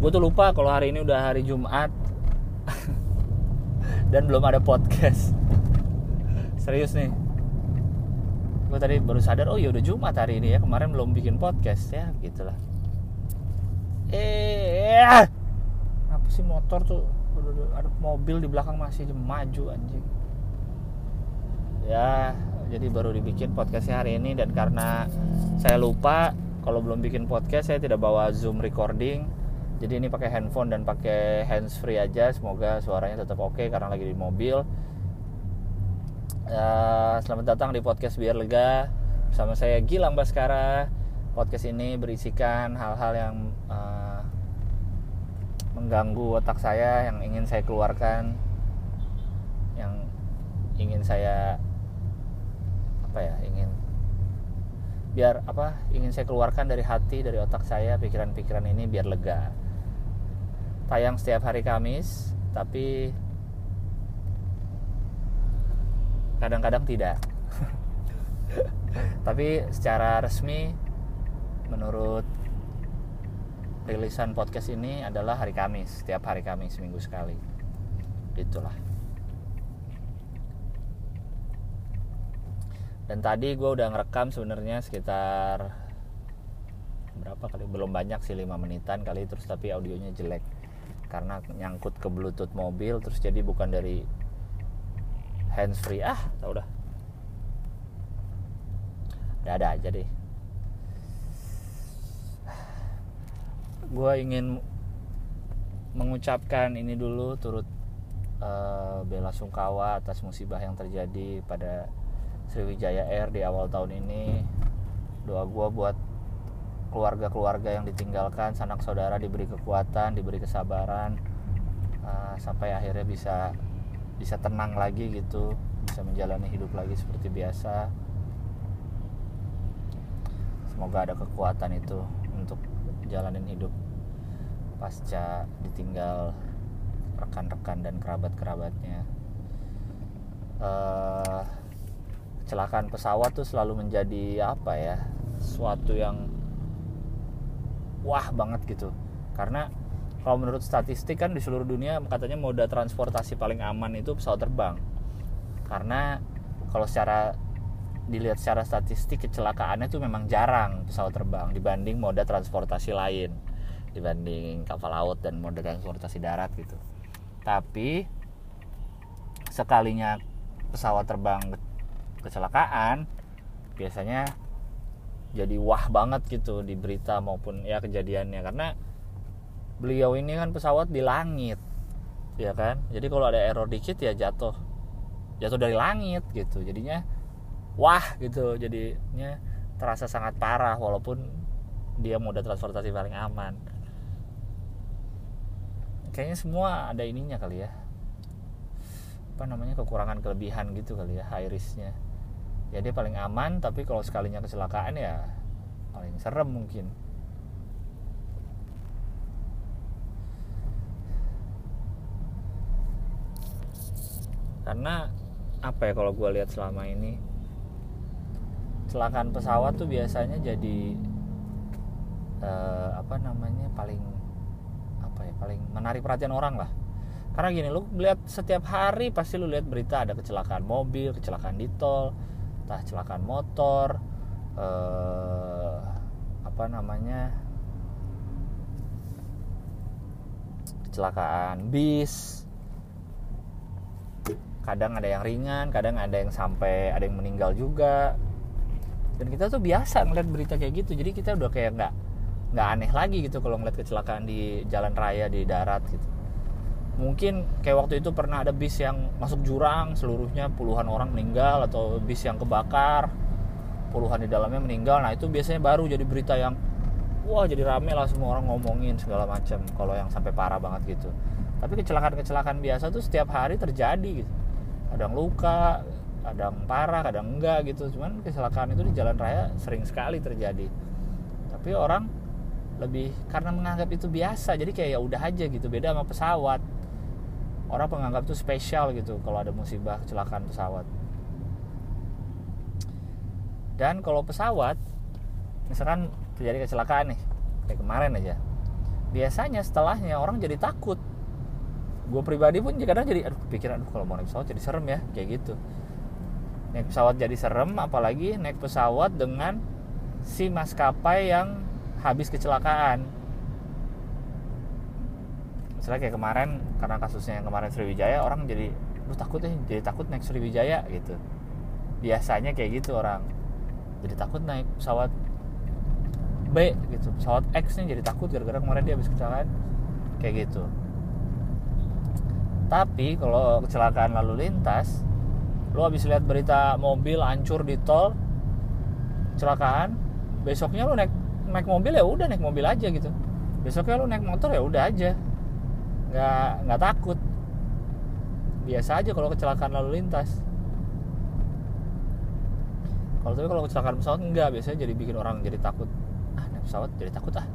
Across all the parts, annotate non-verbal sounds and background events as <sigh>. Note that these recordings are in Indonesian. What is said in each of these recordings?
gue tuh lupa kalau hari ini udah hari Jumat. <laughs> Dan belum ada podcast. Serius nih. Gue tadi baru sadar oh ya udah Jumat hari ini ya. Kemarin belum bikin podcast ya gitulah. Eh apa sih motor tuh? Ada mobil di belakang masih maju anjing. Ya jadi baru dibikin podcastnya hari ini. Dan karena saya lupa kalau belum bikin podcast saya tidak bawa zoom recording jadi ini pakai handphone dan pakai hands free aja semoga suaranya tetap oke karena lagi di mobil. Uh, selamat datang di podcast biar lega. Bersama saya Gilang Baskara. Podcast ini berisikan hal-hal yang uh, mengganggu otak saya yang ingin saya keluarkan yang ingin saya apa ya ingin biar apa ingin saya keluarkan dari hati dari otak saya pikiran-pikiran ini biar lega tayang setiap hari Kamis tapi kadang-kadang tidak. <laughs> Tapi secara resmi menurut rilisan podcast ini adalah hari Kamis setiap hari Kamis seminggu sekali. Itulah. Dan tadi gue udah ngerekam sebenarnya sekitar berapa kali? Belum banyak sih 5 menitan kali terus tapi audionya jelek karena nyangkut ke bluetooth mobil terus jadi bukan dari hands free. Ah tau udah. Udah ada aja deh. Gue ingin mengucapkan ini dulu turut uh, bela sungkawa atas musibah yang terjadi pada Sriwijaya Air di awal tahun ini. Doa gue buat keluarga-keluarga yang ditinggalkan sanak saudara diberi kekuatan diberi kesabaran uh, sampai akhirnya bisa bisa tenang lagi gitu bisa menjalani hidup lagi seperti biasa. Semoga ada kekuatan itu untuk jalanin hidup pasca ditinggal rekan-rekan dan kerabat-kerabatnya. Uh, kecelakaan pesawat tuh selalu menjadi apa ya suatu yang wah banget gitu. Karena kalau menurut statistik kan di seluruh dunia katanya moda transportasi paling aman itu pesawat terbang. Karena kalau secara dilihat secara statistik kecelakaannya itu memang jarang pesawat terbang dibanding moda transportasi lain. Dibanding kapal laut dan moda transportasi darat gitu. Tapi sekalinya pesawat terbang kecelakaan biasanya jadi wah banget gitu di berita maupun ya kejadiannya. Karena beliau ini kan pesawat di langit ya kan? Jadi kalau ada error dikit ya jatuh jatuh dari langit gitu. Jadinya wah gitu jadinya terasa sangat parah walaupun dia moda transportasi paling aman. Kayaknya semua ada ininya kali ya. Apa namanya kekurangan kelebihan gitu kali ya high risknya ya dia paling aman tapi kalau sekalinya kecelakaan ya paling serem mungkin. Karena apa ya kalau gue lihat selama ini? Kecelakaan pesawat tuh biasanya jadi uh, apa namanya paling apa ya paling menarik perhatian orang lah. Karena gini lu lihat setiap hari pasti lu lihat berita ada kecelakaan mobil kecelakaan di tol entah kecelakaan motor eh, apa namanya kecelakaan bis. Kadang ada yang ringan kadang ada yang sampai ada yang meninggal juga. Dan kita tuh biasa ngeliat berita kayak gitu. Jadi kita udah kayak nggak nggak aneh lagi gitu kalau ngeliat kecelakaan di jalan raya di darat gitu mungkin kayak waktu itu pernah ada bis yang masuk jurang seluruhnya puluhan orang meninggal atau bis yang kebakar puluhan di dalamnya meninggal. Nah itu biasanya baru jadi berita yang wah jadi rame lah semua orang ngomongin segala macam kalau yang sampai parah banget gitu. Tapi kecelakaan-kecelakaan biasa tuh setiap hari terjadi gitu. Kadang luka kadang parah kadang enggak gitu. Cuman kecelakaan itu di jalan raya sering sekali terjadi. Tapi orang lebih karena menganggap itu biasa jadi kayak ya udah aja gitu beda sama pesawat orang menganggap itu spesial gitu kalau ada musibah kecelakaan pesawat. Dan kalau pesawat misalkan terjadi kecelakaan nih kayak kemarin aja biasanya setelahnya orang jadi takut. Gue pribadi pun kadang jadi aduh kepikiran aduh kalau mau naik pesawat jadi serem ya kayak gitu. Naik pesawat jadi serem apalagi naik pesawat dengan si maskapai yang habis kecelakaan misalnya kayak kemarin karena kasusnya yang kemarin Sriwijaya orang jadi lu takut ya jadi takut naik Sriwijaya gitu. Biasanya kayak gitu orang. Jadi takut naik pesawat B gitu. Pesawat X nih jadi takut gara-gara kemarin dia habis kecelakaan. Kayak gitu. Tapi kalau kecelakaan lalu lintas lo habis lihat berita mobil hancur di tol kecelakaan besoknya lo naik naik mobil ya udah naik mobil aja gitu. Besoknya lo naik motor ya udah aja nggak nggak takut. Biasa aja kalau kecelakaan lalu lintas. Kalau tapi kalau kecelakaan pesawat enggak biasanya jadi bikin orang jadi takut. Ah naik pesawat jadi takut ah.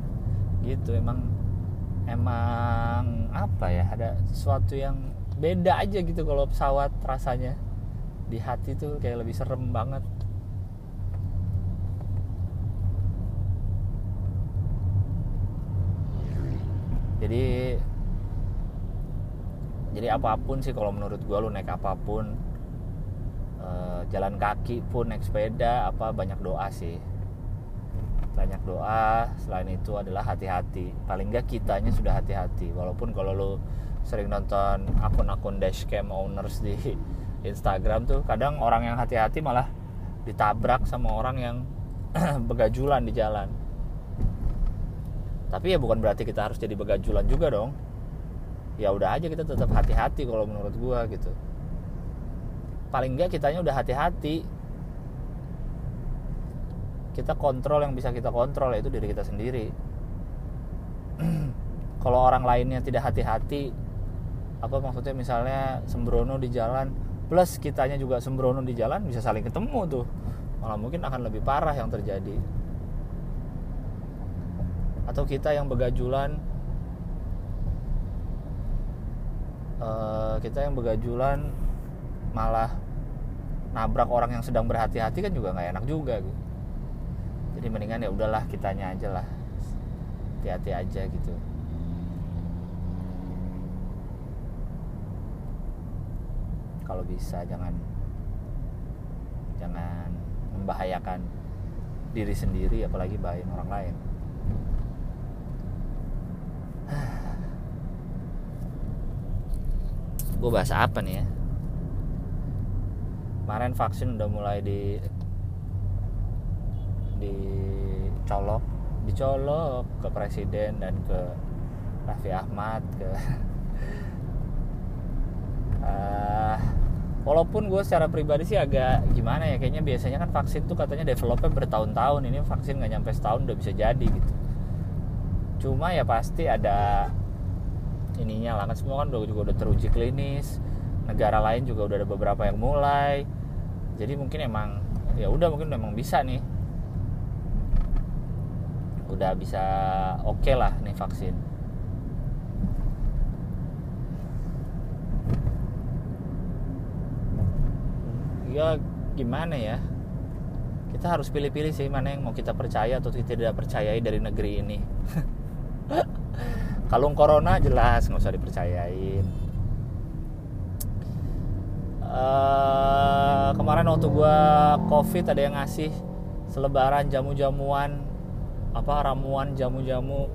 Gitu emang emang apa ya ada sesuatu yang beda aja gitu kalau pesawat rasanya. Di hati tuh kayak lebih serem banget. Jadi jadi apa pun sih kalau menurut gue lu naik apa pun eh, jalan kaki pun naik sepeda apa banyak doa sih. Banyak doa selain itu adalah hati-hati. Paling nggak kitanya sudah hati-hati. Walaupun kalau lu sering nonton akun-akun dashcam owners di <laughs> Instagram tuh kadang orang yang hati-hati malah ditabrak sama orang yang <clears throat> begajulan di jalan. Tapi ya bukan berarti kita harus jadi begajulan juga dong ya udah aja kita tetap hati-hati kalau menurut gua gitu. Paling nggak kitanya udah hati-hati. Kita kontrol yang bisa kita kontrol yaitu diri kita sendiri. <clears throat> Kalau orang lainnya tidak hati-hati apa maksudnya? Misalnya sembrono di jalan plus kitanya juga sembrono di jalan bisa saling ketemu tuh. Malah mungkin akan lebih parah yang terjadi. Atau kita yang begajulan uh, kita yang begajulan malah nabrak orang yang sedang berhati-hati kan juga nggak enak juga gitu. Jadi mendingan ya udahlah kitanya aja lah. Hati-hati aja gitu. Kalau bisa jangan jangan membahayakan diri sendiri apalagi bahayain orang lain <sighs> gue bahas apa nih ya? Kemarin vaksin udah mulai di dicolok. Dicolok ke presiden dan ke Raffi Ahmad ke uh, <laughs> walaupun gue secara pribadi sih agak gimana ya kayaknya biasanya kan vaksin tuh katanya developnya bertahun-tahun. Ini vaksin nggak nyampe setahun udah bisa jadi gitu. Cuma ya pasti ada ininya lah. Kan semua kan juga udah teruji klinis. Negara lain juga udah ada beberapa yang mulai. Jadi mungkin emang ya udah mungkin memang bisa nih. Udah bisa oke okay lah nih vaksin. Ya gimana ya? Kita harus pilih-pilih sih mana yang mau kita percaya atau tidak percayai dari negeri ini <laughs> kalung corona jelas nggak usah dipercayain. Uh, kemarin waktu gue covid ada yang ngasih selebaran jamu-jamuan apa ramuan jamu-jamu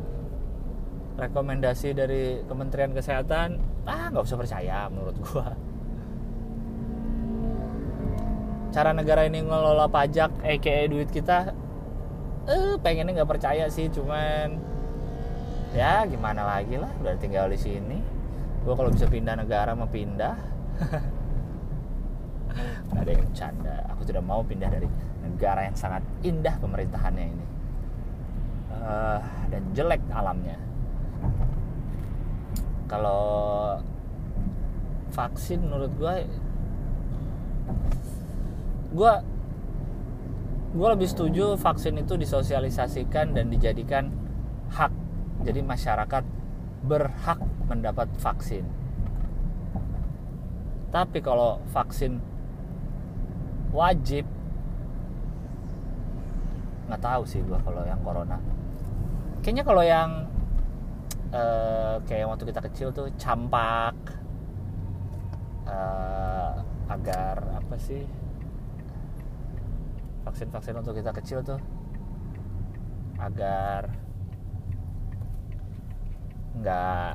rekomendasi dari Kementerian Kesehatan. Ah nggak usah percaya menurut gue cara negara ini ngelola pajak aka duit kita eh pengennya nggak percaya sih cuman ya gimana lagi lah udah tinggal di sini. Gue kalau bisa pindah negara mau pindah. <laughs> Nggak ada yang bercanda. Aku tidak mau pindah dari negara yang sangat indah pemerintahannya ini. Uh, dan jelek alamnya. Kalau vaksin menurut gue gue gue lebih setuju vaksin itu disosialisasikan dan dijadikan hak jadi masyarakat berhak mendapat vaksin. Tapi kalau vaksin wajib nggak tahu sih gue kalau yang corona. Kayaknya kalau yang eh, kayak waktu kita kecil tuh campak eh, agar apa sih vaksin-vaksin untuk kita kecil tuh agar nggak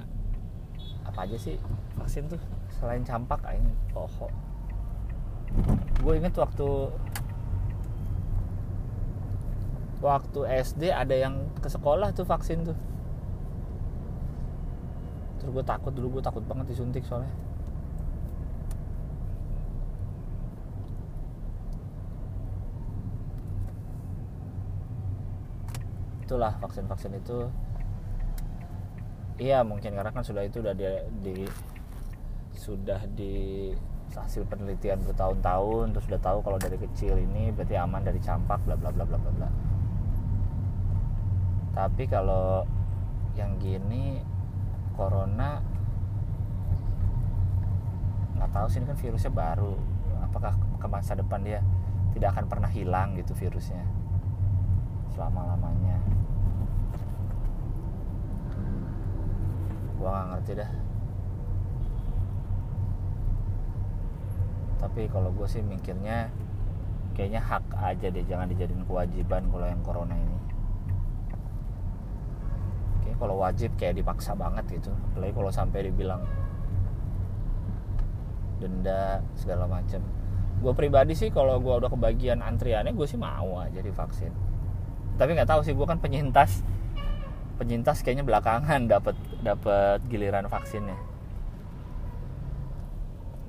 apa aja sih vaksin tuh selain campak aing poho. Gue inget waktu waktu SD ada yang ke sekolah tuh vaksin tuh. Terus gue takut dulu gue takut banget disuntik soalnya. Itulah vaksin-vaksin itu iya mungkin karena kan sudah itu udah di, di sudah di hasil penelitian bertahun-tahun terus sudah tahu kalau dari kecil ini berarti aman dari campak bla bla bla bla bla bla. Tapi kalau yang gini corona nggak tahu sih ini kan virusnya baru. Apakah ke masa depan dia tidak akan pernah hilang gitu virusnya? Selama lamanya gua nggak ngerti dah. Tapi kalau gue sih mikirnya kayaknya hak aja deh jangan dijadiin kewajiban kalau yang corona ini. Oke, kalau wajib kayak dipaksa banget gitu. Apalagi kalau sampai dibilang denda segala macam gue pribadi sih kalau gue udah kebagian antriannya gue sih mau aja divaksin. Tapi nggak tahu sih gue kan penyintas. Penyintas kayaknya belakangan dapat dapat giliran vaksinnya.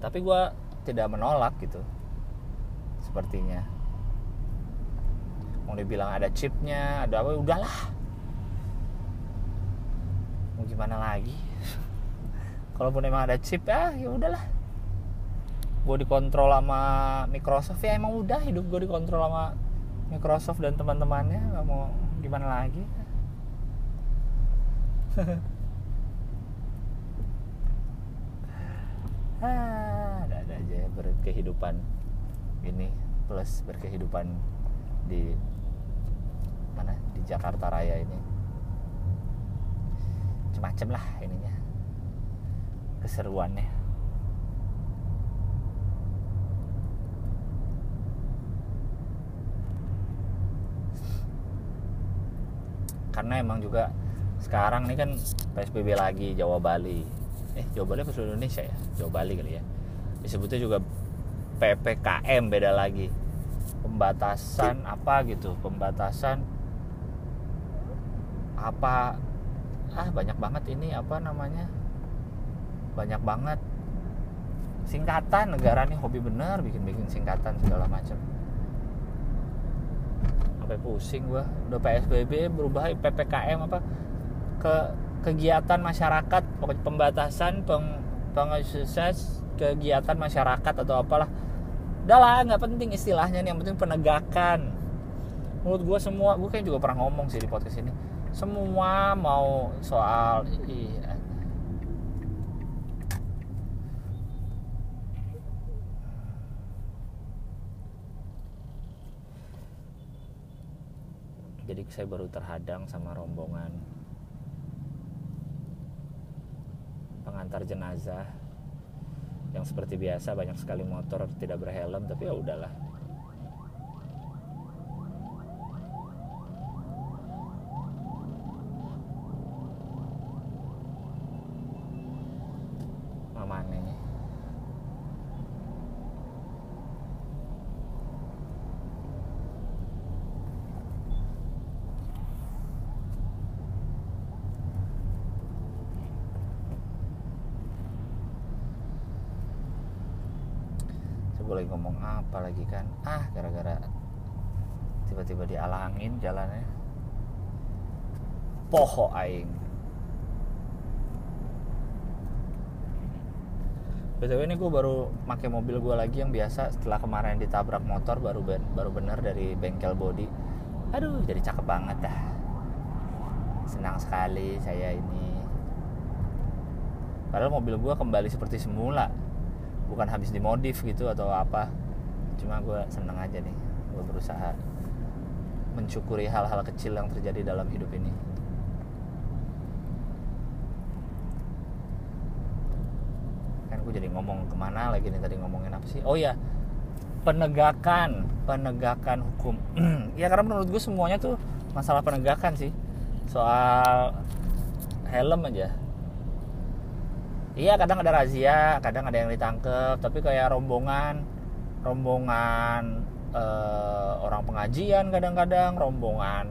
Tapi gue tidak menolak gitu sepertinya. Mau dibilang ada chipnya ada apa udahlah. Mau gimana lagi? <laughs> Kalaupun emang ada chip ya ya udahlah. Gue dikontrol sama Microsoft ya emang udah hidup gue dikontrol sama Microsoft dan teman-temannya nggak mau gimana lagi <laughs> ah, ada ada aja ya berkehidupan ini plus berkehidupan di mana di Jakarta Raya ini. Macam-macam lah ininya keseruannya. Karena emang juga sekarang ini kan PSBB lagi Jawa Bali eh Jawa Bali apa seluruh Indonesia ya? Jawa Bali kali ya. Disebutnya juga PPKM beda lagi. Pembatasan apa gitu? Pembatasan apa? Ah banyak banget ini apa namanya? Banyak banget. Singkatan negara nih hobi bener bikin-bikin singkatan segala macam. Sampai pusing gua. Udah PSBB berubah PPKM apa ke kegiatan masyarakat pembatasan peng pengesus kegiatan masyarakat atau apalah. Udah lah nggak penting istilahnya nih yang penting penegakan. Menurut gue semua gue kayak juga pernah ngomong sih di podcast ini. Semua mau soal iya jadi saya baru terhadang sama rombongan pengantar jenazah. Yang seperti biasa banyak sekali motor tidak berhelm tapi ya udahlah mamane gue lagi ngomong apa lagi kan. Ah gara-gara tiba-tiba dialangin jalannya. Poho aing. Btw ini gue baru pakai mobil gue lagi yang biasa. Setelah kemarin ditabrak motor baru ben, baru bener dari bengkel body. Aduh jadi cakep banget dah. Senang sekali saya ini. Padahal mobil gue kembali seperti semula. Bukan habis dimodif gitu atau apa cuma gue seneng aja nih gue berusaha mensyukuri hal-hal kecil yang terjadi dalam hidup ini. Kan gue jadi ngomong ke mana lagi nih tadi ngomongin apa sih? Oh ya penegakan penegakan hukum. <clears throat> Ya karena menurut gue semuanya tuh masalah penegakan sih. Soal helm aja. Iya kadang ada razia kadang ada yang ditangkep tapi kayak rombongan rombongan eh, orang pengajian kadang-kadang rombongan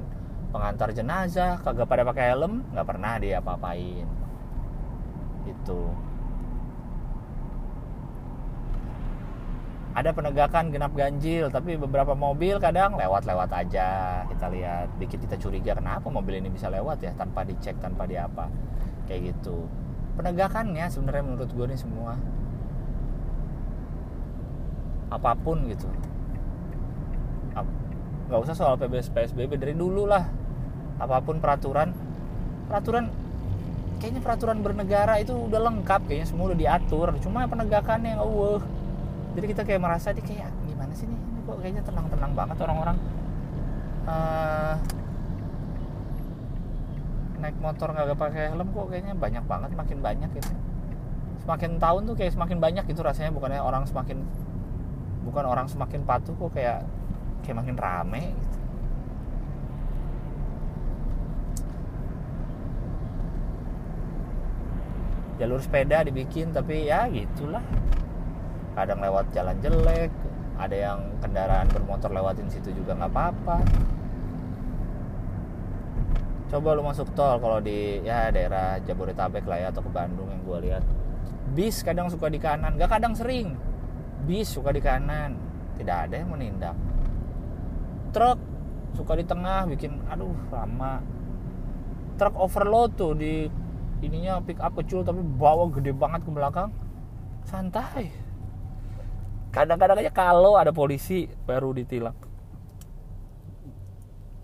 pengantar jenazah kagak pada pakai helm nggak pernah dia apa-apain itu ada penegakan genap ganjil tapi beberapa mobil kadang lewat-lewat aja. Kita lihat bikin kita curiga kenapa mobil ini bisa lewat ya tanpa dicek tanpa di apa kayak gitu. Penegakannya sebenarnya menurut gue nih semua apa pun gitu. Nggak usah soal PBS PSBB dari dulu lah. Apa pun peraturan peraturan kayaknya peraturan bernegara itu udah lengkap kayaknya semua udah diatur. Cuma penegakannya yang uh jadi kita kayak merasa di kayak gimana sih nih ini kok kayaknya tenang-tenang banget orang-orang. Uh, naik motor nggak pakai helm kok kayaknya banyak banget makin banyak gitu. Semakin tahun tuh kayak semakin banyak gitu rasanya bukannya orang semakin bukan orang semakin patuh kok kayak kayak makin rame gitu. jalur sepeda dibikin tapi ya gitulah. Kadang lewat jalan jelek ada yang kendaraan bermotor lewatin situ juga nggak apa-apa. Coba lu masuk tol kalau di ya daerah Jabodetabek lah ya atau ke Bandung yang gue lihat. Bis kadang suka di kanan nggak kadang sering bis suka di kanan. Tidak ada yang menindak. Truk suka di tengah bikin aduh lama. Truk overload tuh di ininya pick up kecil tapi bawa gede banget ke belakang. Santai. Kadang-kadang aja kalau ada polisi baru ditilang.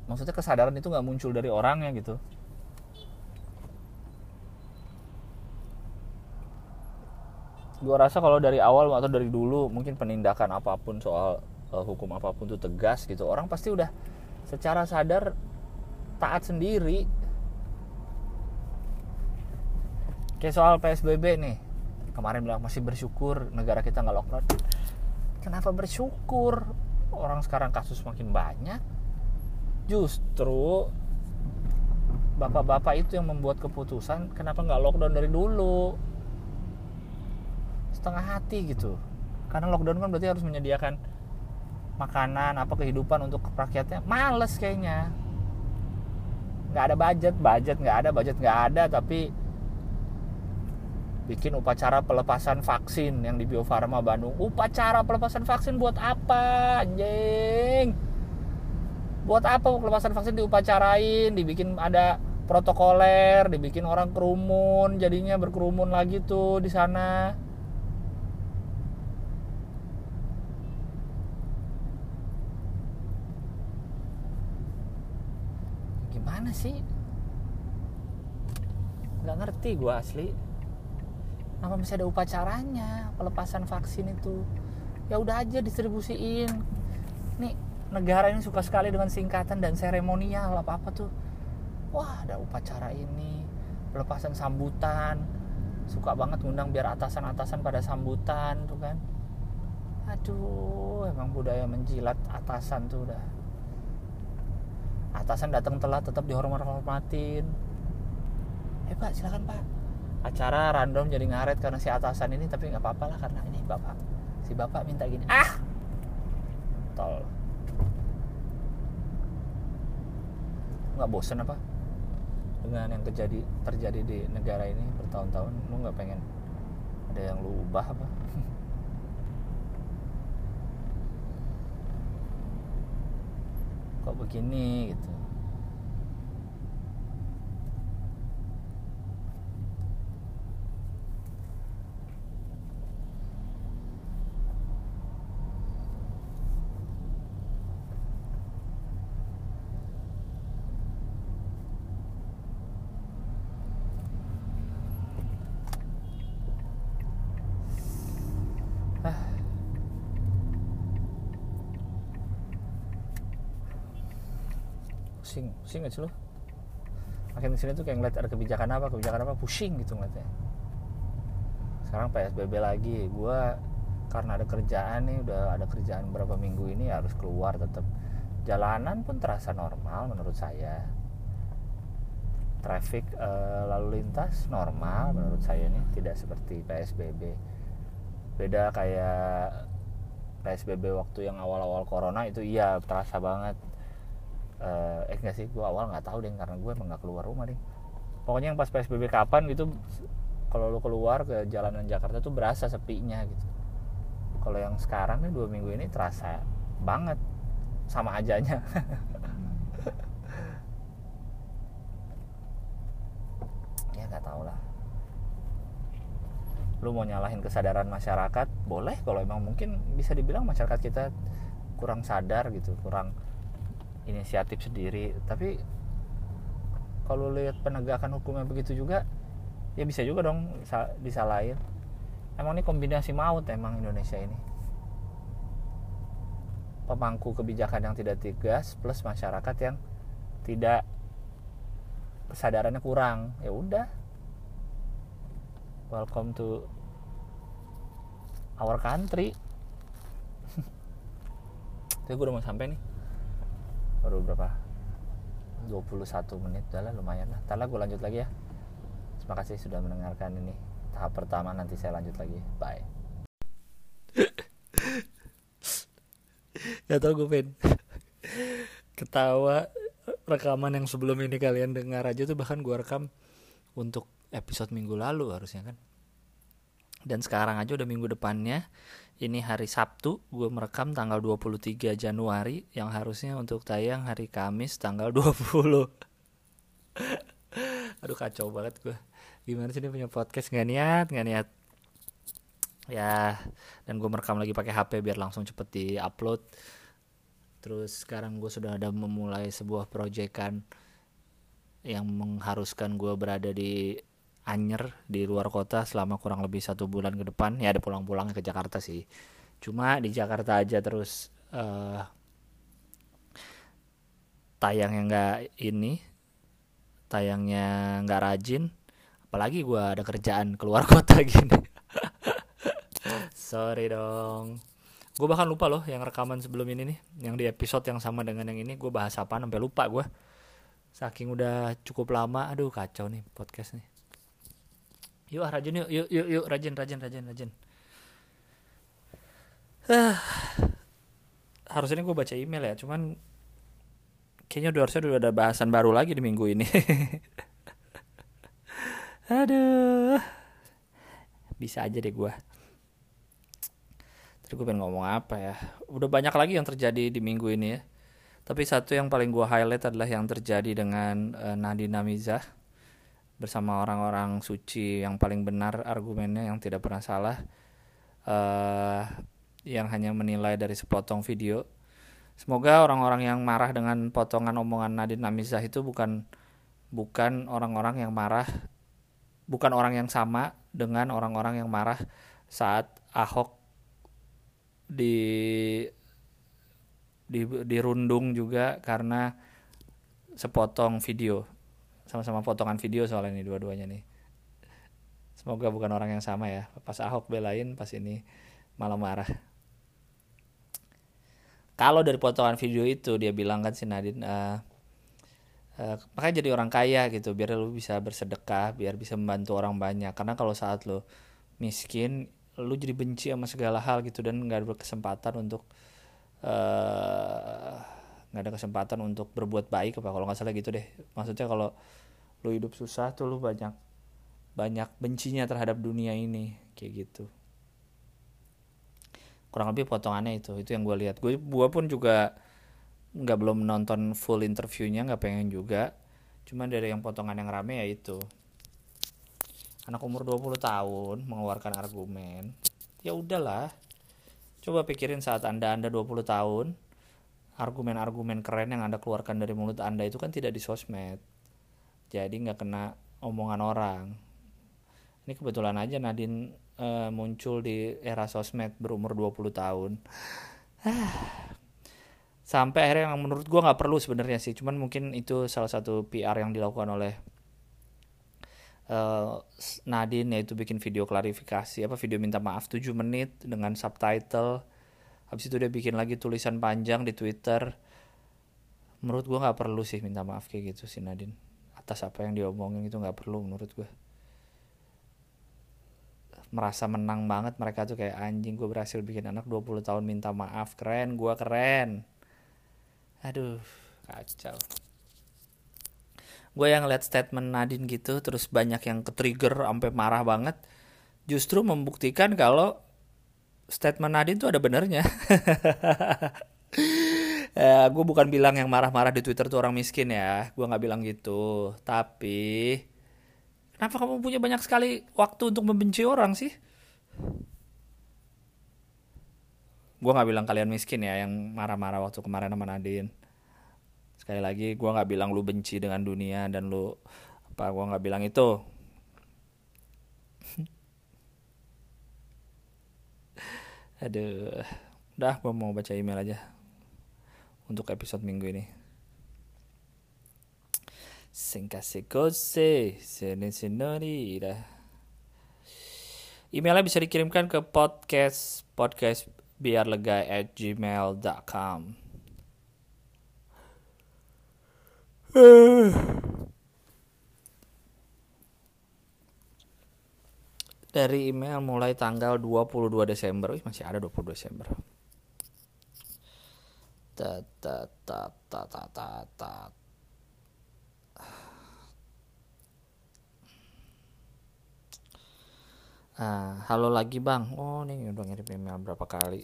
Maksudnya kesadaran itu nggak muncul dari orangnya gitu gue rasa kalau dari awal atau dari dulu mungkin penindakan apa pun soal uh, hukum apa pun itu tegas gitu orang pasti udah secara sadar taat sendiri. Kayak soal PSBB nih kemarin bilang masih bersyukur negara kita nggak lockdown. Kenapa bersyukur? Orang sekarang kasus makin banyak. Justru bapak-bapak itu yang membuat keputusan kenapa nggak lockdown dari dulu setengah hati gitu karena lockdown kan berarti harus menyediakan makanan apa kehidupan untuk rakyatnya males kayaknya nggak ada budget budget nggak ada budget nggak ada tapi bikin upacara pelepasan vaksin yang di Bio Farma Bandung. Upacara pelepasan vaksin buat apa, anjing? Buat apa pelepasan vaksin diupacarain, dibikin ada protokoler, dibikin orang kerumun, jadinya berkerumun lagi tuh di sana. Gimana sih? Gak ngerti gue asli. Apa masih ada upacaranya pelepasan vaksin itu? Ya udah aja distribusiin. Nih negara ini suka sekali dengan singkatan dan seremonial apa apa tuh. Wah ada upacara ini pelepasan sambutan. Suka banget ngundang biar atasan-atasan pada sambutan tuh kan. Aduh emang budaya menjilat atasan tuh udah atasan datang telat tetap dihormat-hormatin eh pak silakan pak. Acara random jadi ngaret karena si atasan ini tapi nggak apa-apa lah karena ini bapak. Si bapak minta gini ah! Tol. Nggak bosen apa? Dengan yang terjadi terjadi di negara ini bertahun-tahun lu nggak pengen ada yang lu ubah apa <laughs> begini gitu pusing gak sih lo makin ke sini tuh kayak ngeliat ada kebijakan apa kebijakan apa pusing gitu ngeliatnya. Sekarang PSBB lagi gue karena ada kerjaan nih udah ada kerjaan berapa minggu ini harus keluar tetap jalanan pun terasa normal menurut saya. Traffic uh, lalu lintas normal menurut saya nih tidak seperti PSBB beda kayak PSBB waktu yang awal-awal corona itu iya terasa banget uh, eh enggak sih gue awal nggak tahu deh karena gue emang nggak keluar rumah deh. Pokoknya yang pas PSBB kapan gitu kalau lo keluar ke jalanan Jakarta tuh berasa sepinya gitu. Kalau yang sekarang nih dua minggu ini terasa banget. Sama ajanya <laughs> ya nggak tau lah. Lu mau nyalahin kesadaran masyarakat? Boleh kalau emang mungkin bisa dibilang masyarakat kita kurang sadar gitu kurang inisiatif sendiri. Tapi kalau lihat penegakan hukumnya begitu juga ya bisa juga dong disalahin. Emang ini kombinasi maut emang Indonesia ini. Pemangku kebijakan yang tidak tegas plus masyarakat yang tidak kesadarannya kurang. Ya udah. Welcome to our country. <laughs> Tapi gue udah mau sampai nih baru berapa? 21 menit. Udah lah lumayan lah. Ntar lah gue lanjut lagi ya. Terima kasih sudah mendengarkan ini. Tahap pertama nanti saya lanjut lagi. Bye. Gak tau gue pen Ketawa Rekaman yang sebelum ini kalian dengar aja tuh Bahkan gue rekam Untuk episode minggu lalu harusnya kan? Dan sekarang aja udah minggu depannya ini hari Sabtu gue merekam tanggal 23 Januari yang harusnya untuk tayang hari Kamis tanggal <laughs> 20 aduh kacau banget gue gimana sih ini punya podcast? Nggak niat nggak niat. Ya dan gue merekam lagi pakai HP biar langsung cepet di upload terus sekarang gue sudah ada memulai sebuah proyekan yang mengharuskan gue berada di Anyer di luar kota selama kurang lebih satu bulan ke depan. Ya ada pulang-pulang ke Jakarta sih. Cuma di Jakarta aja terus uh, tayangnya nggak ini tayangnya nggak rajin. Apalagi gue ada kerjaan keluar <laughs> kota gini. Sorry dong. Gue bahkan lupa loh yang rekaman sebelum ini nih. Yang di episode yang sama dengan yang ini gue bahas apa sampai lupa gue saking udah cukup lama aduh kacau nih podcast nih yuk ah rajin yuk yuk yuk yuk rajin rajin rajin rajin. Uh, <sighs> harusnya gue baca email ya cuman kayaknya udah harusnya udah ada bahasan baru lagi di minggu ini. <laughs> Aduh. Bisa aja deh gue tadi gue pengen ngomong apa ya? Udah banyak lagi yang terjadi di minggu ini ya. Tapi satu yang paling gue highlight adalah yang terjadi dengan uh, Nadine Mizah bersama orang-orang suci yang paling benar argumennya yang tidak pernah salah uh, yang hanya menilai dari sepotong video. Semoga orang-orang yang marah dengan potongan omongan Nadine Amizah itu bukan bukan orang-orang yang marah bukan orang yang sama dengan orang-orang yang marah saat Ahok di di dirundung juga karena sepotong video sama-sama potongan video soal ini dua-duanya nih. Semoga bukan orang yang sama ya. Pas Ahok belain pas ini malah marah. Kalau dari potongan video itu dia bilang kan si Nadine uh, uh, makanya jadi orang kaya gitu biar lu bisa bersedekah biar bisa membantu orang banyak. Karena kalau saat lu miskin lu jadi benci sama segala hal gitu dan nggak ada kesempatan untuk uh, nggak ada kesempatan untuk berbuat baik apa kalau nggak salah gitu deh. Maksudnya kalau lu hidup susah tuh lu banyak banyak bencinya terhadap dunia ini kayak gitu. Kurang lebih potongannya itu itu yang gue lihat. Gue gua pun juga nggak belum nonton full interviewnya nggak pengen juga. Cuman dari yang potongan yang rame ya itu. Anak umur 20 tahun mengeluarkan argumen ya udahlah coba pikirin saat anda anda 20 tahun argumen-argumen keren yang Anda keluarkan dari mulut Anda itu kan tidak di sosmed. Jadi nggak kena omongan orang. Ini kebetulan aja Nadine uh, muncul di era sosmed berumur 20 tahun. Sampai akhirnya yang menurut gue nggak perlu sebenarnya sih. Cuman mungkin itu salah satu PR yang dilakukan oleh uh, Nadine yaitu bikin video klarifikasi apa video minta maaf 7 menit dengan subtitle habis itu dia bikin lagi tulisan panjang di Twitter. Menurut gue nggak perlu sih minta maaf kayak gitu si Nadine. Atas apa yang diomongin itu nggak perlu menurut gue merasa menang banget mereka tuh kayak anjing gue berhasil bikin anak 20 tahun minta maaf. Keren gue keren. Aduh kacau. Gue yang lihat statement Nadine gitu terus banyak yang ke trigger sampai marah banget justru membuktikan kalau statement Nadine tuh ada benernya <laughs> ya, gue bukan bilang yang marah-marah di Twitter tuh orang miskin ya gue nggak bilang gitu tapi Kenapa kamu punya banyak sekali waktu untuk membenci orang sih? Gue gak bilang kalian miskin ya yang marah-marah waktu kemarin sama Nadine. Sekali lagi gue gak bilang lu benci dengan dunia dan lu apa gue gak bilang itu. Aduh, udah gue mau baca email aja untuk episode minggu ini. Singkase kose, sene senorita. Emailnya bisa dikirimkan ke podcast podcast biar lega at gmail.com. Dari email mulai tanggal 22 Desember. Wih, masih ada 22 Desember. Ta ta ta ta ta ta ta Uh, halo lagi bang, oh nih udah ngirim email berapa kali.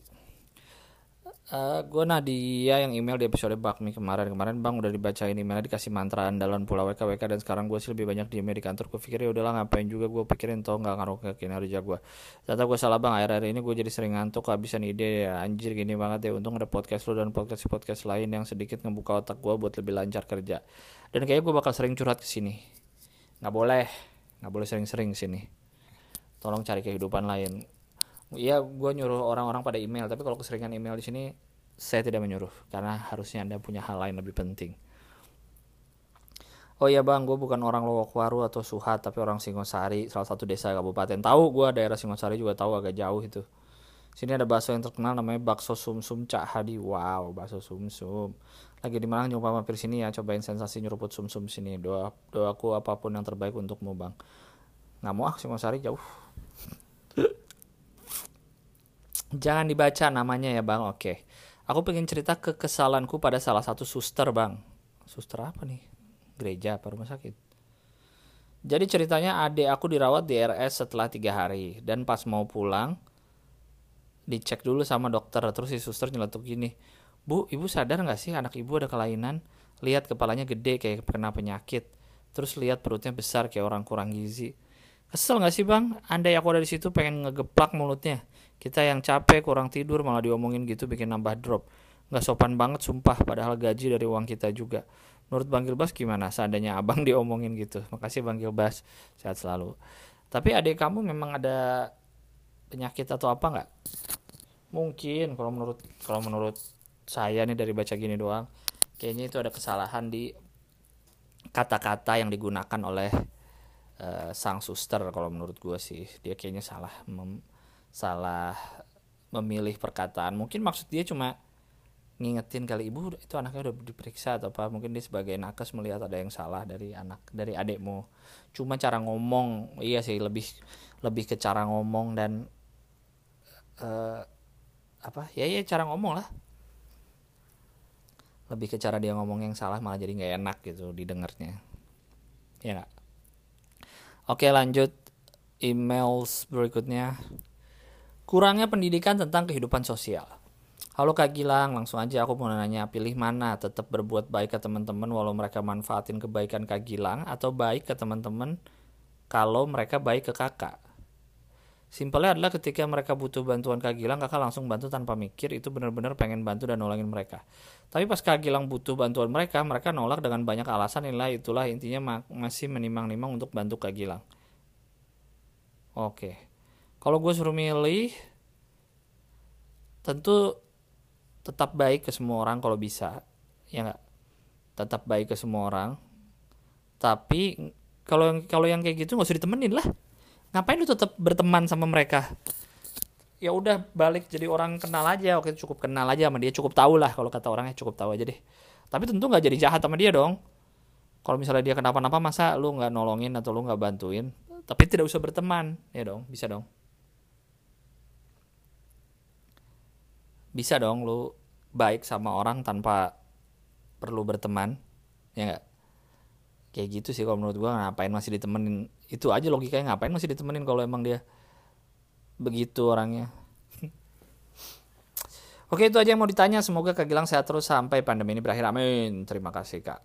Uh, gue Nadia yang email di episode Bakmi kemarin. Kemarin bang udah dibacain emailnya dikasih mantra andalan pula WK WK dan sekarang gue sih lebih banyak di di kantor. Gue pikir ya udahlah ngapain juga gue pikirin tau nggak ngaruh ke kinerja gue ternyata gue salah bang. Akhir-akhir ini gue jadi sering ngantuk kehabisan ide. Ya anjir gini banget ya. Untung ada podcast lo dan podcast podcast lain yang sedikit ngebuka otak gue buat lebih lancar kerja. Dan kayaknya gue bakal sering curhat ke sini. Nggak boleh. Nggak boleh sering-sering sini. Tolong cari kehidupan lain Iya, gue nyuruh orang-orang pada email, tapi kalau keseringan email di sini, saya tidak menyuruh karena harusnya anda punya hal lain lebih penting. Oh iya bang, gue bukan orang Lowokwaru atau Suhat, tapi orang Singosari, salah satu desa kabupaten. Tahu gue daerah Singosari juga tahu agak jauh itu. Sini ada bakso yang terkenal namanya bakso sumsum Cak Hadi. Wow, bakso sumsum. Lagi di Malang nyoba mampir sini ya, cobain sensasi nyeruput sumsum sini. Doa doaku apa pun yang terbaik untukmu bang. Nggak mau ah Singosari jauh <laughs> Jangan dibaca namanya ya bang, oke. Aku pengen cerita kekesalanku pada salah satu suster bang. Suster apa nih? Gereja apa rumah sakit? Jadi ceritanya adik aku dirawat di RS setelah tiga hari. Dan pas mau pulang, dicek dulu sama dokter. Terus si suster nyeletuk gini, Bu, ibu sadar gak sih anak ibu ada kelainan? Lihat kepalanya gede kayak kena penyakit. Terus lihat perutnya besar kayak orang kurang gizi Kesel gak sih bang? Andai aku ada di situ pengen ngegeplak mulutnya. Kita yang capek kurang tidur malah diomongin gitu bikin nambah drop. Gak sopan banget sumpah padahal gaji dari uang kita juga. Menurut Bang Gilbas gimana seandainya abang <laughs> diomongin gitu? Makasih Bang Gilbas, sehat selalu. Tapi adik kamu memang ada penyakit atau apa nggak? Mungkin kalau menurut kalau menurut saya nih dari baca gini doang, kayaknya itu ada kesalahan di kata-kata yang digunakan oleh uh, sang suster kalau menurut gue sih dia kayaknya salah mem salah memilih perkataan. Mungkin maksud dia cuma ngingetin kali ibu itu anaknya udah diperiksa atau apa? Mungkin dia sebagai nakes melihat ada yang salah dari anak dari adekmu cuma cara ngomong iya sih lebih lebih ke cara ngomong dan uh, apa ya ya cara ngomong lah. Lebih ke cara dia ngomong yang salah malah jadi nggak enak gitu didengarnya. Ya gak? Oke lanjut emails berikutnya. Kurangnya pendidikan tentang kehidupan sosial. Halo Kak Gilang, langsung aja aku mau nanya pilih mana tetap berbuat baik ke teman-teman walau mereka manfaatin kebaikan Kak Gilang atau baik ke teman-teman kalau mereka baik ke kakak. Simpelnya adalah ketika mereka butuh bantuan Kak Gilang, kakak langsung bantu tanpa mikir, itu benar-benar pengen bantu dan nolongin mereka. Tapi pas Kak Gilang butuh bantuan mereka, mereka nolak dengan banyak alasan inilah itulah intinya masih menimang-nimang untuk bantu Kak Gilang. Oke. Kalau gue suruh milih, tentu tetap baik ke semua orang kalau bisa. Ya nggak? Tetap baik ke semua orang. Tapi kalau yang kalau yang kayak gitu nggak usah ditemenin lah. Ngapain lu tetap berteman sama mereka? Ya udah balik jadi orang kenal aja. Oke cukup kenal aja sama dia. Cukup tahu lah kalau kata orangnya cukup tahu aja deh. Tapi tentu nggak jadi jahat sama dia dong. Kalau misalnya dia kenapa-napa masa lu nggak nolongin atau lu nggak bantuin? Tapi tidak usah berteman. Ya dong bisa dong bisa dong lu baik sama orang tanpa perlu berteman ya nggak? Kayak gitu sih kalau menurut gua ngapain masih ditemenin? Itu aja logikanya ngapain masih ditemenin kalau emang dia begitu orangnya? <laughs> Oke itu aja yang mau ditanya. Semoga Kak Gilang sehat terus sampai pandemi ini berakhir. Amin. Terima kasih Kak.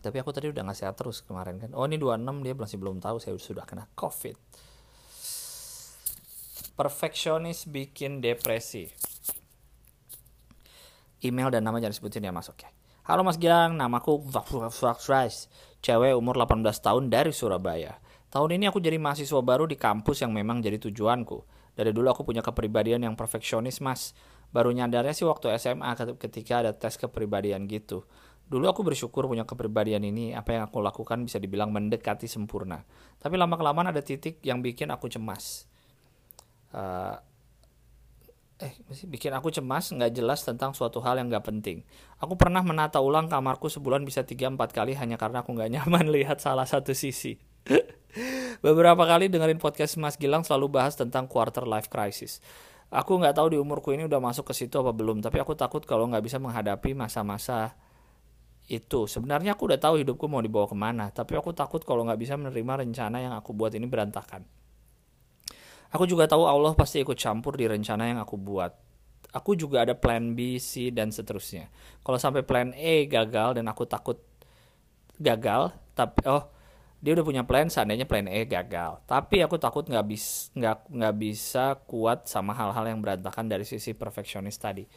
Tapi aku tadi udah nggak sehat terus kemarin kan. Oh ini 26 dia masih belum tahu saya sudah kena covid perfeksionis bikin depresi. Email dan nama jangan sebutin ya mas. Oke. Halo mas Gilang. Namaku Rice cewek umur 18 tahun dari Surabaya. Tahun ini aku jadi mahasiswa baru di kampus yang memang jadi tujuanku. Dari dulu aku punya kepribadian yang perfeksionis mas. Baru nyadarnya sih waktu SMA ketika ada tes kepribadian gitu. Dulu aku bersyukur punya kepribadian ini, apa yang aku lakukan bisa dibilang mendekati sempurna. Tapi lama-kelamaan ada titik yang bikin aku cemas. Uh, eh bikin aku cemas nggak jelas tentang suatu hal yang nggak penting. Aku pernah menata ulang kamarku sebulan bisa 3-4 kali hanya karena aku nggak <laughs> nyaman lihat salah satu sisi. <laughs> Beberapa kali dengerin podcast Mas Gilang selalu bahas tentang quarter life crisis. Aku nggak tahu di umurku ini udah masuk ke situ apa belum, tapi aku takut kalau nggak bisa menghadapi masa-masa itu sebenarnya aku udah tahu hidupku mau dibawa ke mana tapi aku takut kalau nggak bisa menerima rencana yang aku buat ini berantakan aku juga tahu Allah pasti ikut campur di rencana yang aku buat. Aku juga ada plan B C dan seterusnya. Kalau sampai plan E gagal dan aku takut gagal tapi oh dia udah punya plan seandainya plan E gagal. Tapi aku takut nggak nggak bisa kuat sama hal-hal yang berantakan dari sisi perfeksionis tadi.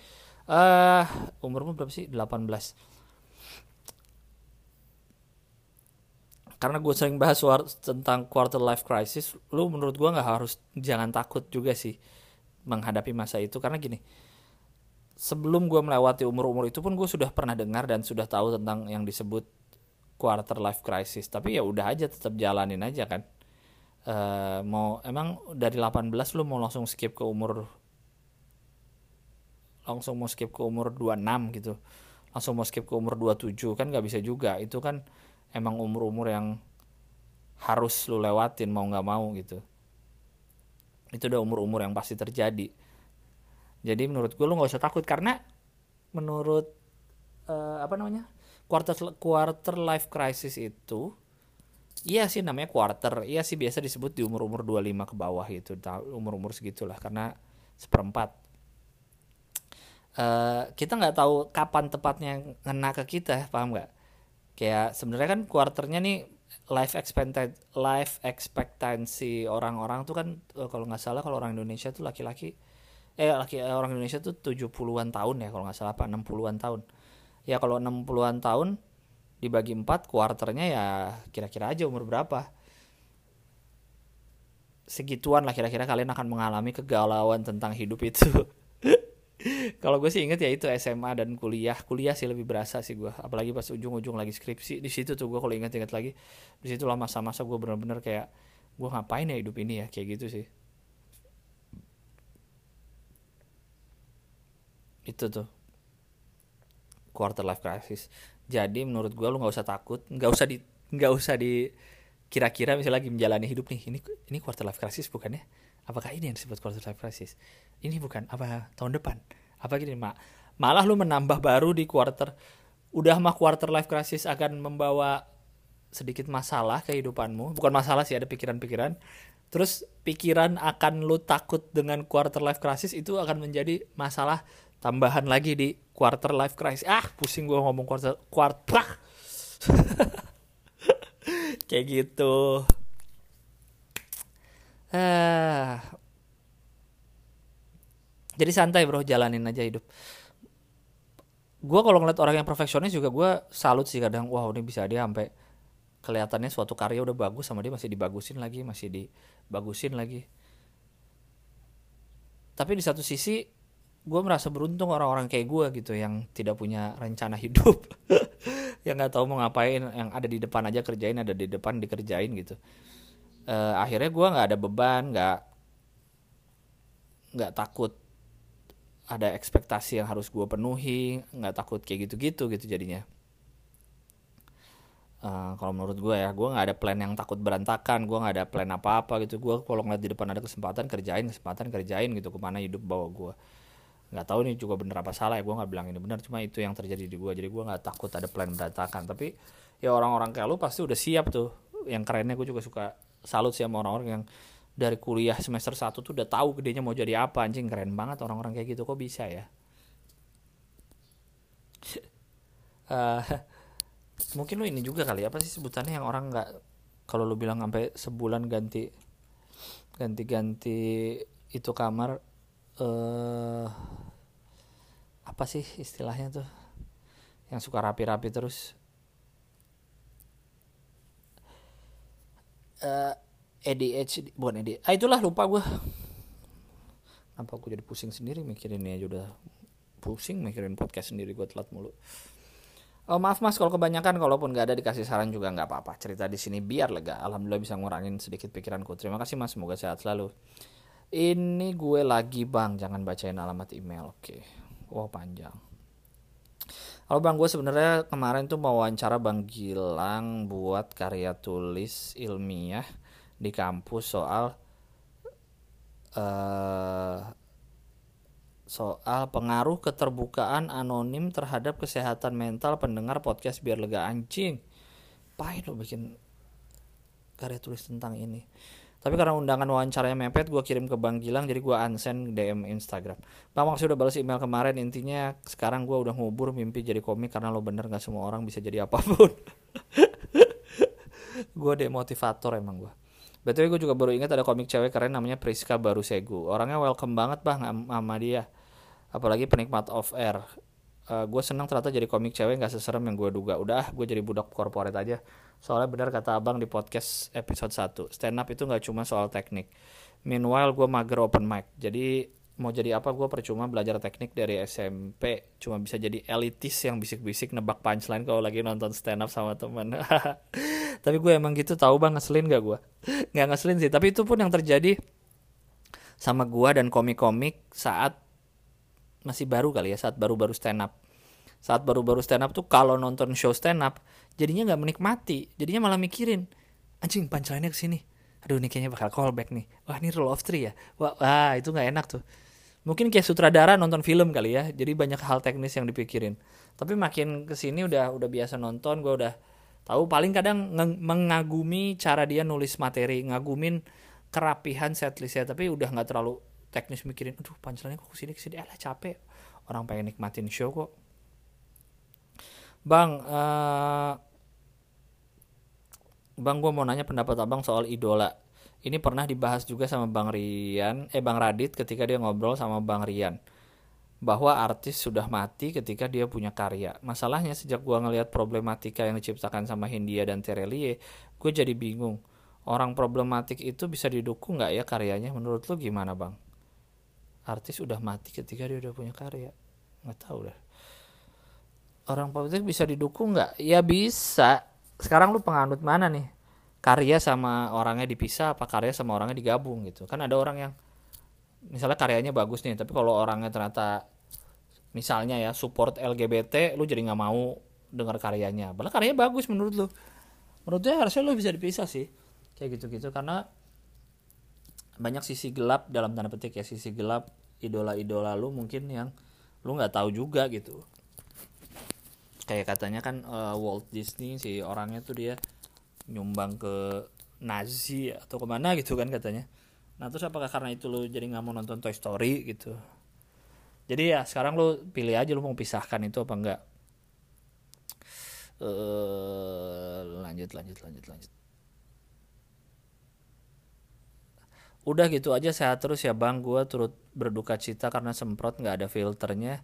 Eh uh, umurmu berapa sih? 18 karena gue sering bahas tentang quarter life crisis lu menurut gue nggak harus jangan takut juga sih menghadapi masa itu. Karena gini sebelum gue melewati umur-umur itu pun gue sudah pernah dengar dan sudah tahu tentang yang disebut quarter life crisis. Tapi ya udah aja tetap jalanin aja kan. Uh, mau emang dari 18 lu mau langsung skip ke umur langsung mau skip ke umur 26 gitu. Langsung mau skip ke umur 27 kan nggak bisa juga. Itu kan emang umur-umur yang harus lu lewatin mau nggak mau gitu. Itu udah umur-umur yang pasti terjadi. Jadi menurut gue lu nggak usah takut karena menurut uh, apa namanya quarter quarter life crisis itu iya sih namanya quarter iya sih biasa disebut di umur-umur 25 ke bawah gitu umur-umur segitulah karena seperempat. Uh, kita nggak tahu kapan tepatnya ngena ke kita paham nggak kayak sebenarnya kan kuarternya nih life expectancy life expectancy orang-orang tuh kan eh, kalau nggak salah kalau orang Indonesia tuh laki-laki eh laki eh, orang Indonesia tuh 70-an tahun ya kalau nggak salah apa 60-an tahun. Ya kalau 60-an tahun dibagi 4 kuarternya ya kira-kira aja umur berapa. Segituan lah kira-kira kalian akan mengalami kegalauan tentang hidup itu. <laughs> kalau gue sih inget ya itu SMA dan kuliah. Kuliah sih lebih berasa sih gue apalagi pas ujung-ujung lagi skripsi. Di situ tuh gue kalau inget-inget lagi di situ lah masa-masa gue bener-bener kayak gue ngapain ya hidup ini ya? Kayak gitu sih. Itu tuh. Quarter life crisis. Jadi menurut gue lu nggak usah takut nggak usah di nggak usah di kira-kira misalnya lagi menjalani hidup nih ini ini quarter life crisis bukan ya? Apakah ini yang disebut quarter life crisis? Ini bukan apa tahun depan? Apa gini mak malah lu menambah baru di quarter udah mah quarter life crisis akan membawa sedikit masalah kehidupanmu. Bukan masalah sih ada pikiran-pikiran. Terus pikiran akan lu takut dengan quarter life crisis itu akan menjadi masalah tambahan lagi di quarter life crisis. Ah pusing gua ngomong quarter quarter <laughs> kayak gitu. Ah jadi santai bro. Jalanin aja hidup. Gue kalau ngeliat orang yang perfeksionis juga gue salut sih kadang wow ini bisa dia sampai kelihatannya suatu karya udah bagus sama dia masih dibagusin lagi masih dibagusin lagi. Tapi di satu sisi gue merasa beruntung orang-orang kayak gue gitu yang tidak punya rencana hidup. <laughs> Yang nggak tahu mau ngapain yang ada di depan aja kerjain ada di depan dikerjain gitu. Uh, akhirnya gue nggak ada beban nggak nggak takut ada ekspektasi yang harus gue penuhi nggak takut kayak gitu-gitu gitu jadinya. Uh, kalau menurut gue ya gue nggak ada plan yang takut berantakan gue nggak ada plan apa-apa gitu. Gue kalau ngeliat di depan ada kesempatan kerjain kesempatan kerjain gitu ke mana hidup bawa gue nggak tahu nih juga bener apa salah ya gue nggak bilang ini benar cuma itu yang terjadi di gue jadi gue nggak takut ada plan berantakan. Tapi ya orang-orang kayak lu pasti udah siap tuh. Yang kerennya gue juga suka salut sih sama orang-orang yang dari kuliah semester 1 tuh udah tahu gedenya mau jadi apa. Anjing keren banget orang-orang kayak gitu kok bisa ya? Uh, <laughs> mungkin lu ini juga kali apa sih sebutannya yang orang nggak kalau lu bilang sampai sebulan ganti ganti-ganti itu kamar uh, apa sih istilahnya tuh? Yang suka rapi-rapi terus. Uh, eh, ADHD bukan ADHD ah itulah lupa gue apa gue jadi pusing sendiri mikirin ini aja udah pusing mikirin podcast sendiri gue telat mulu. Oh maaf mas kalau kebanyakan kalaupun gak ada dikasih saran juga nggak apa-apa. Cerita di sini biar lega. Alhamdulillah bisa ngurangin sedikit pikiranku. Terima kasih mas semoga sehat selalu ini gue lagi bang, jangan bacain alamat email. Oke. Wow panjang. Halo bang, gue sebenarnya kemarin tuh mau wawancara bang Gilang buat karya tulis ilmiah di kampus soal uh, soal pengaruh keterbukaan anonim terhadap kesehatan mental pendengar podcast biar lega anjing. Pahit lo bikin karya tulis tentang ini tapi karena undangan wawancaranya mepet gue kirim ke Bang Gilang jadi gue unsend DM Instagram. Bang maksud udah balas email kemarin intinya sekarang gue udah ngubur mimpi jadi komik karena lo bener gak semua orang bisa jadi apa pun. <laughs> Gue demotivator emang gue Betul gue juga baru ingat ada komik cewek keren namanya Priska Baru Segu Orangnya welcome banget bang sama dia. Apalagi penikmat of air. Uh, gue senang ternyata jadi komik cewek gak seserem yang gue duga. Udah gue jadi budak korporat aja Soalnya benar kata abang di podcast episode 1 Stand up itu gak cuma soal teknik. Meanwhile gue mager open mic. Jadi mau jadi apa gue percuma belajar teknik dari SMP Cuma bisa jadi elitis yang bisik-bisik nebak punchline kalau lagi nonton stand up sama temen. <laughs> Tapi gue emang gitu tahu bang ngeselin gak gue <laughs> Gak ngeselin sih tapi itu pun yang terjadi sama gue dan komik-komik saat masih baru kali ya saat baru-baru stand up saat baru-baru stand up tuh kalau nonton show stand up jadinya nggak menikmati jadinya malah mikirin anjing punchline-nya ke sini aduh ini kayaknya bakal callback nih. Wah ini rule of three ya. Wah, wah itu nggak enak tuh. Mungkin kayak sutradara nonton film kali ya jadi banyak hal teknis yang dipikirin. Tapi makin ke sini udah udah biasa nonton gue udah tahu paling kadang mengagumi cara dia nulis materi ngagumin kerapihan setlistnya tapi udah nggak terlalu teknis mikirin aduh punchline kok ke sini ke sini alah capek. Orang pengen nikmatin show kok Bang, uh, Bang gue mau nanya pendapat abang soal idola. Ini pernah dibahas juga sama Bang Rian, eh Bang Radit ketika dia ngobrol sama Bang Rian. Bahwa artis sudah mati ketika dia punya karya. Masalahnya sejak gue ngelihat problematika yang diciptakan sama Hindia dan Terelie, gue jadi bingung. Orang problematik itu bisa didukung nggak ya karyanya? Menurut lo gimana bang? Artis udah mati ketika dia udah punya karya. Nggak tahu dah orang politik bisa didukung nggak? Ya bisa. Sekarang lu penganut mana nih? Karya sama orangnya dipisah apa karya sama orangnya digabung gitu. Kan ada orang yang misalnya karyanya bagus nih, tapi kalau orangnya ternyata misalnya ya support LGBT, lu jadi nggak mau dengar karyanya. Padahal karyanya bagus menurut lu. Menurut gue harusnya lu bisa dipisah sih. Kayak gitu-gitu karena banyak sisi gelap dalam tanda petik ya sisi gelap idola-idola lu mungkin yang lu nggak tahu juga gitu kayak katanya kan uh, Walt Disney si orangnya tuh dia nyumbang ke Nazi atau ke mana gitu kan katanya. Nah terus apakah karena itu lo jadi nggak mau nonton Toy Story gitu? Jadi ya sekarang lo pilih aja lo mau pisahkan itu apa enggak uh, lanjut lanjut lanjut lanjut. Udah gitu aja sehat terus ya bang. Gue turut berduka cita karena semprot nggak ada filternya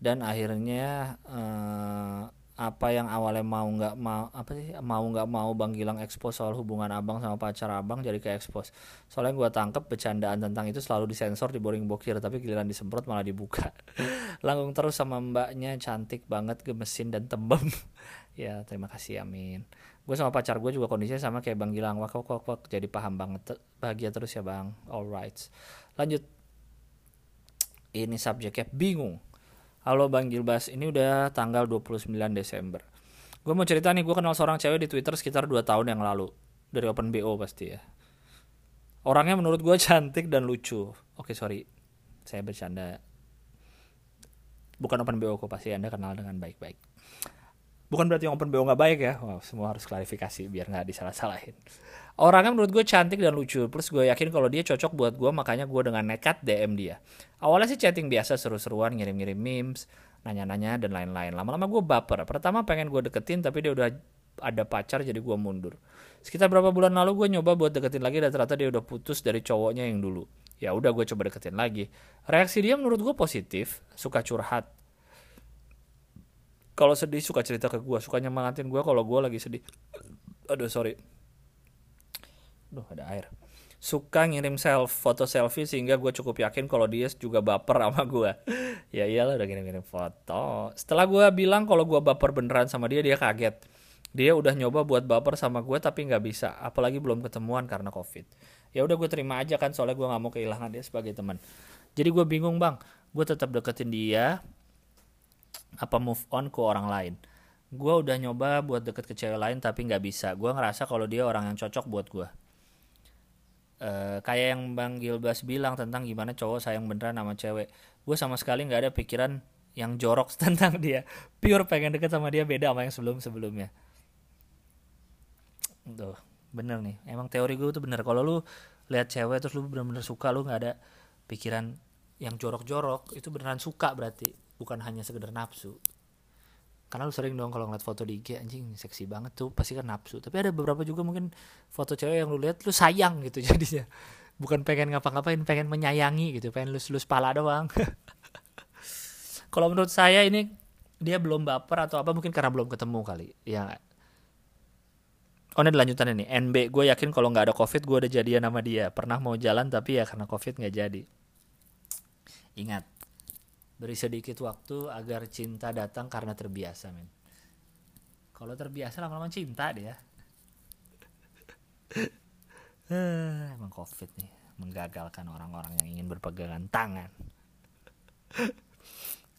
dan akhirnya eh, apa yang awalnya mau nggak mau apa sih mau nggak mau bang Gilang ekspos soal hubungan abang sama pacar abang jadi ke ekspos soalnya gue tangkep bercandaan tentang itu selalu disensor di boring bokir tapi giliran disemprot malah dibuka. <laughs> Langsung terus sama mbaknya cantik banget gemesin dan tembem. <laughs> Ya terima kasih amin. Gue sama pacar gue juga kondisinya sama kayak bang Gilang kok kok kok jadi paham banget. Bahagia terus ya bang. Alright lanjut. Ini subjeknya bingung halo bang Gilbas ini udah tanggal 29 Desember. Gue mau cerita nih gue kenal seorang cewek di Twitter sekitar 2 tahun yang lalu dari Open BO pasti ya. Orangnya menurut gue cantik dan lucu. Oke sorry saya bercanda. Bukan Open BO kok pasti anda kenal dengan baik-baik. Bukan berarti yang open BO nggak baik ya? Wow, semua harus klarifikasi biar nggak disalah-salahin orangnya menurut gue cantik dan lucu. Plus gue yakin kalau dia cocok buat gue makanya gue dengan nekat DM dia. Awalnya sih chatting biasa seru-seruan ngirim-ngirim memes nanya-nanya dan lain-lain. Lama-lama gue baper. Pertama pengen gue deketin tapi dia udah ada pacar jadi gue mundur. Sekitar berapa bulan lalu gue nyoba buat deketin lagi dan ternyata dia udah putus dari cowoknya yang dulu. Ya udah gue coba deketin lagi. Reaksi dia menurut gue positif suka curhat. Kalau sedih suka cerita ke gue. Suka nyemangatin gue kalau gue lagi sedih. Aduh sorry Duh ada air. Suka ngirim self foto selfie sehingga gue cukup yakin kalau dia juga baper <laughs> sama gue ya iyalah udah ngirim-ngirim foto. Setelah gue bilang kalau gue baper beneran sama dia dia kaget. Dia udah nyoba buat baper sama gue tapi nggak bisa. Apalagi belum ketemuan karena covid. Ya udah gue terima aja kan soalnya gue nggak mau kehilangan dia sebagai teman. Jadi gue bingung bang. Gue tetap deketin dia apa move on ke orang lain? Gue udah nyoba buat deket ke cewek lain tapi nggak bisa. Gue ngerasa kalau dia orang yang cocok buat gue uh, kayak yang bang Gilbas bilang tentang gimana cowok sayang beneran sama cewek. Gue sama sekali nggak ada pikiran yang jorok <laughs> tentang dia. Pure pengen deket sama dia beda sama yang sebelum sebelumnya tuh bener nih. Emang teori gue tuh bener. Kalau lu lihat cewek terus lu bener-bener suka lu nggak ada pikiran yang jorok-jorok itu beneran suka berarti. Bukan hanya sekedar nafsu karena lu sering dong kalau ngeliat foto di IG anjing seksi banget tuh pasti kan nafsu. Tapi ada beberapa juga mungkin foto cewek yang lu lihat lu sayang gitu <laughs> jadinya. Bukan pengen ngapa-ngapain pengen menyayangi gitu pengen lus-lus pala doang. <laughs> Kalau menurut saya ini dia belum baper atau apa mungkin karena belum ketemu kali. Ya. Oh ini lanjutan ini NB gue yakin kalau nggak ada covid gue udah jadian sama dia. Pernah mau jalan tapi ya karena covid nggak jadi. Ingat beri sedikit waktu agar cinta datang karena terbiasa men kalau terbiasa lama-lama cinta dia <laughs> eh, emang covid nih menggagalkan orang-orang yang ingin berpegangan tangan.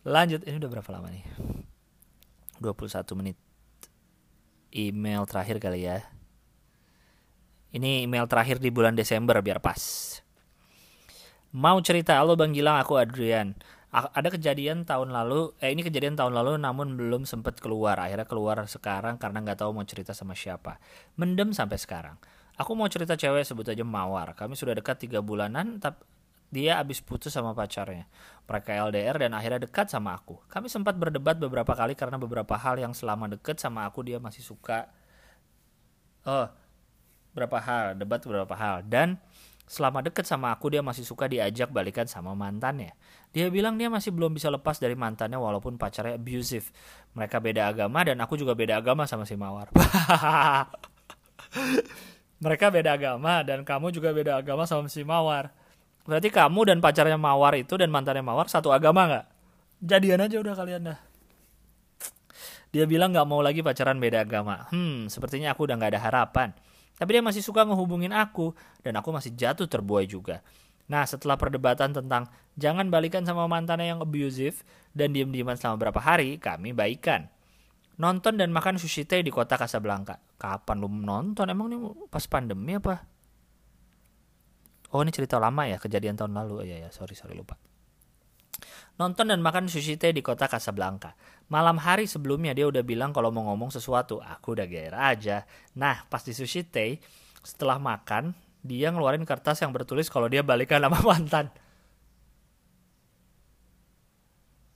Lanjut ini udah berapa lama nih? 21 menit. Email terakhir kali ya. Ini email terakhir di bulan Desember biar pas. Mau cerita halo Bang Gilang aku Adrian ada kejadian tahun lalu eh ini kejadian tahun lalu namun belum sempat keluar. Akhirnya keluar sekarang karena nggak tahu mau cerita sama siapa. Mendem sampai sekarang. Aku mau cerita cewek sebut aja mawar. Kami sudah dekat tiga bulanan tapi dia abis putus sama pacarnya. Mereka LDR dan akhirnya dekat sama aku. Kami sempat berdebat beberapa kali karena beberapa hal yang selama deket sama aku dia masih suka. Oh berapa hal debat beberapa hal. Dan selama deket sama aku dia masih suka diajak balikan sama mantannya. Dia bilang dia masih belum bisa lepas dari mantannya walaupun pacarnya abusive. Mereka beda agama dan aku juga beda agama sama si Mawar. <laughs> Mereka beda agama dan kamu juga beda agama sama si Mawar. Berarti kamu dan pacarnya Mawar itu dan mantannya Mawar satu agama nggak? Jadian aja udah kalian dah. Dia bilang nggak mau lagi pacaran beda agama. Hmm, sepertinya aku udah nggak ada harapan. Tapi dia masih suka ngehubungin aku dan aku masih jatuh terbuai juga. Nah, setelah perdebatan tentang jangan balikan sama mantannya yang abusive dan diem-dieman selama berapa hari, kami baikan. Nonton dan makan sushi teh di kota Casablanca. Kapan lu nonton? Emang ini pas pandemi apa? Oh, ini cerita lama ya, kejadian tahun lalu. Oh, iya ya, sorry sorry lupa. Nonton dan makan sushi teh di kota Casablanca. Malam hari sebelumnya dia udah bilang kalau mau ngomong sesuatu. Aku udah GR aja. Nah, pas di sushi teh, setelah makan, dia ngeluarin kertas yang bertulis kalau dia balikan sama <laughs> mantan.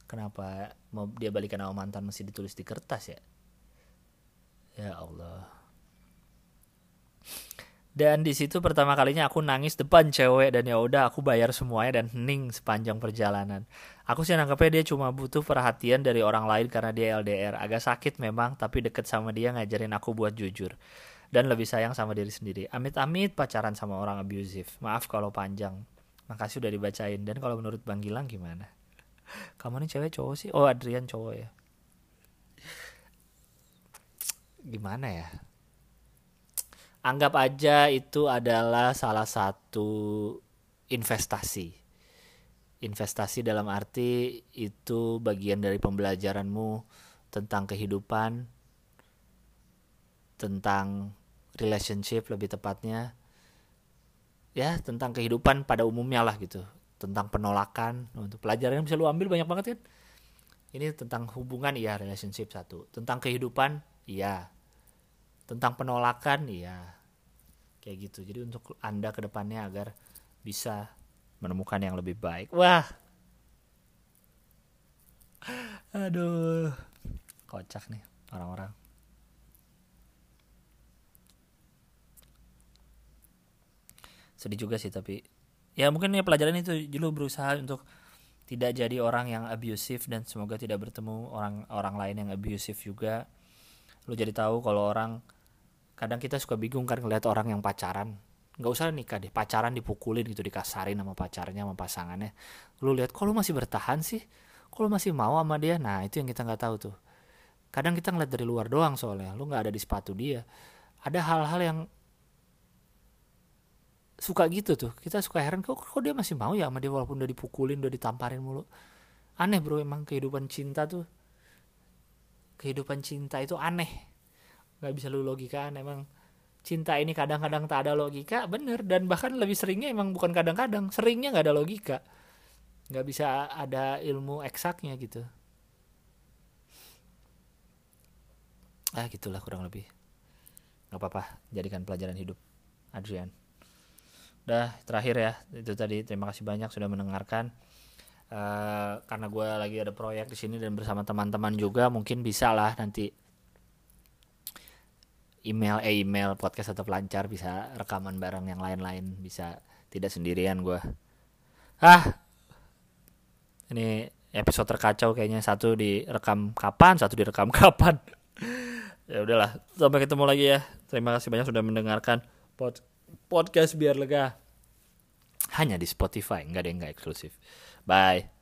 Kenapa mau dia balikan sama mantan masih ditulis di kertas ya? Ya Allah. Dan di situ pertama kalinya aku nangis depan cewek dan ya udah aku bayar semuanya dan hening sepanjang perjalanan. Aku sih nangkepnya dia cuma butuh perhatian dari orang lain karena dia LDR. Agak sakit memang, tapi deket sama dia ngajarin aku buat jujur. Dan lebih sayang sama diri sendiri. Amit-amit pacaran sama orang abusive. Maaf kalau panjang. Makasih udah dibacain. Dan kalau menurut Bang Gilang gimana? Kamu nih cewek cowok sih? Oh Adrian cowok ya. gimana ya anggap aja itu adalah salah satu investasi. Investasi dalam arti itu bagian dari pembelajaranmu tentang kehidupan tentang relationship lebih tepatnya. Ya tentang kehidupan pada umumnya lah gitu. Tentang penolakan. Untuk pelajaran yang bisa lu ambil banyak banget kan? Ini tentang hubungan iya relationship satu. Tentang kehidupan iya. Tentang penolakan iya kayak gitu. Jadi untuk anda ke depannya agar bisa menemukan yang lebih baik. Wah. Aduh. Kocak nih orang-orang. Sedih juga sih tapi ya mungkin ya pelajaran itu dulu berusaha untuk tidak jadi orang yang abusive dan semoga tidak bertemu orang orang lain yang abusive juga. Lu jadi tahu kalau orang kadang kita suka bingung kan ngeliat orang yang pacaran. Nggak usah nikah deh pacaran dipukulin gitu dikasarin sama pacarnya sama pasangannya. Lu lihat kalau masih bertahan sih? Kalau masih mau sama dia? Nah itu yang kita nggak tahu tuh. Kadang kita ngeliat dari luar doang soalnya lu nggak ada di sepatu dia. Ada hal-hal yang suka gitu tuh. Kita suka heran kok kok dia masih mau ya sama dia walaupun udah dipukulin udah ditamparin mulu? Aneh bro emang kehidupan cinta tuh. Kehidupan cinta itu aneh nggak bisa lu logika emang cinta ini kadang-kadang tak ada logika bener. Dan bahkan lebih seringnya emang bukan kadang-kadang seringnya nggak ada logika. Nggak bisa ada ilmu eksaknya gitu. Ah gitulah kurang lebih. Nggak apa-apa jadikan pelajaran hidup Adrian. Udah terakhir ya itu tadi. Terima kasih banyak sudah mendengarkan. Uh, karena gue lagi ada proyek di sini dan bersama teman-teman juga mungkin bisa lah nanti email eh email podcast atau pelancar bisa rekaman bareng yang lain-lain bisa tidak sendirian gue ah ini episode terkacau kayaknya. Satu direkam kapan satu direkam <laughs> kapan? Ya udahlah sampai ketemu lagi ya. Terima kasih banyak sudah mendengarkan pod podcast biar lega. Hanya di Spotify nggak ada yang nggak eksklusif. Bye